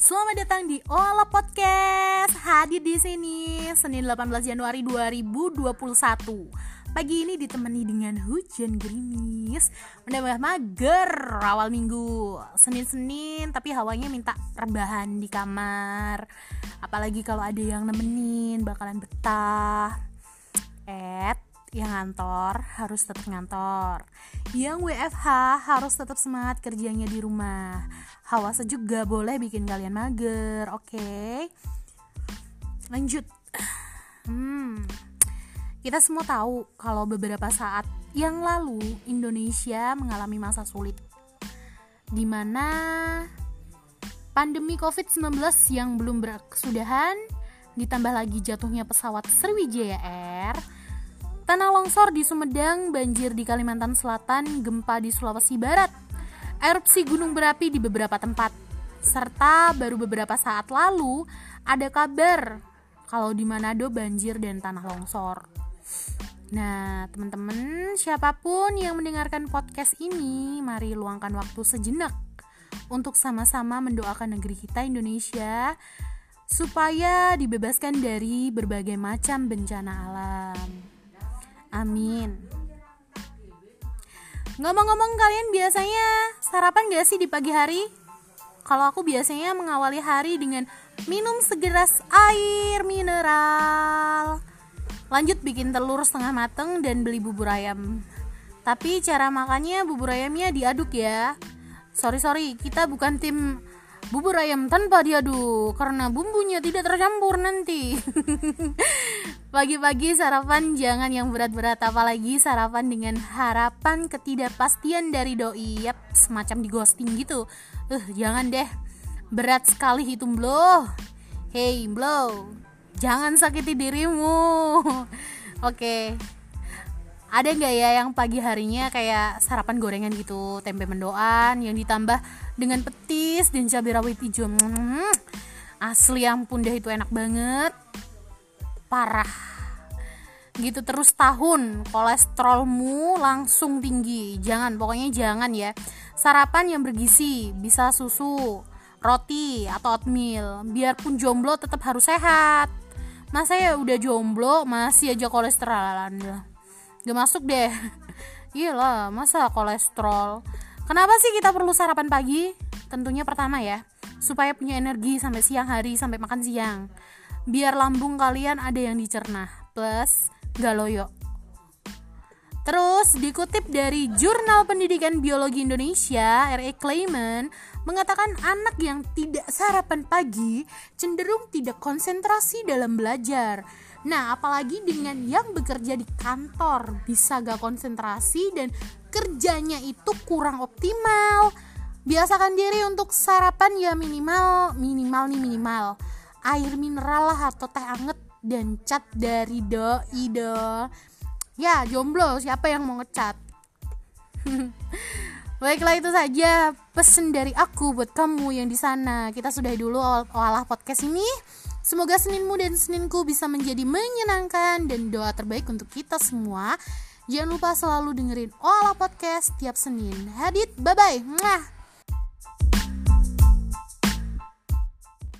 Selamat datang di Ola Podcast. Hadir di sini Senin 18 Januari 2021. Pagi ini ditemani dengan hujan gerimis Menambah mager awal minggu Senin-senin tapi hawanya minta rebahan di kamar Apalagi kalau ada yang nemenin bakalan betah At yang ngantor harus tetap ngantor. Yang WFH harus tetap semangat kerjanya di rumah. Hawa sejuk gak boleh bikin kalian mager oke? Okay? lanjut. Hmm. Kita semua tahu kalau beberapa saat yang lalu Indonesia mengalami masa sulit di mana pandemi COVID-19 yang belum berkesudahan ditambah lagi jatuhnya pesawat Sriwijaya Air Tanah longsor di Sumedang, banjir di Kalimantan Selatan, gempa di Sulawesi Barat, erupsi gunung berapi di beberapa tempat, serta baru beberapa saat lalu ada kabar kalau di Manado banjir dan tanah longsor. Nah, teman-teman, siapa pun yang mendengarkan podcast ini, mari luangkan waktu sejenak untuk sama-sama mendoakan negeri kita Indonesia supaya dibebaskan dari berbagai macam bencana alam. Amin. Ngomong-ngomong kalian biasanya sarapan gak sih di pagi hari? Kalau aku biasanya mengawali hari dengan minum segelas air mineral. Lanjut bikin telur setengah mateng dan beli bubur ayam. Tapi cara makannya bubur ayamnya diaduk ya. Sorry sorry, kita bukan tim bubur ayam tanpa diaduk karena bumbunya tidak tercampur nanti. Pagi-pagi sarapan jangan yang berat-berat apalagi sarapan dengan harapan ketidakpastian dari doi. Yap, semacam di ghosting gitu. Uh, jangan deh. Berat sekali hitung blow. Hey, blow. Jangan sakiti dirimu. Oke. Okay ada nggak ya yang pagi harinya kayak sarapan gorengan gitu tempe mendoan yang ditambah dengan petis dan cabai rawit hijau hmm, asli ampun deh itu enak banget parah gitu terus tahun kolesterolmu langsung tinggi. Jangan pokoknya jangan ya. Sarapan yang bergizi bisa susu roti atau oatmeal biarpun jomblo tetap harus sehat. Masa ya udah jomblo masih aja kolesterolan Gak masuk deh. Iya masa kolesterol. Kenapa sih kita perlu sarapan pagi? Tentunya pertama ya Supaya punya energi sampai siang hari Sampai makan siang. Biar lambung kalian ada yang dicerna. Plus gak loyo Terus dikutip dari Jurnal Pendidikan Biologi Indonesia R.E. Clayman mengatakan anak yang tidak sarapan pagi cenderung tidak konsentrasi dalam belajar Nah, apalagi dengan yang bekerja di kantor bisa gak konsentrasi dan kerjanya itu kurang optimal. Biasakan diri untuk sarapan ya minimal minimal nih minimal air mineral lah atau teh anget dan cat dari doi do. Ya, jomblo siapa yang mau ngecat? Baiklah itu saja pesan dari aku buat kamu yang di sana. Kita sudah dulu olah podcast ini. Semoga Seninmu dan Seninku bisa menjadi menyenangkan dan doa terbaik untuk kita semua. Jangan lupa selalu dengerin Olah Podcast tiap Senin. Hadit, bye-bye.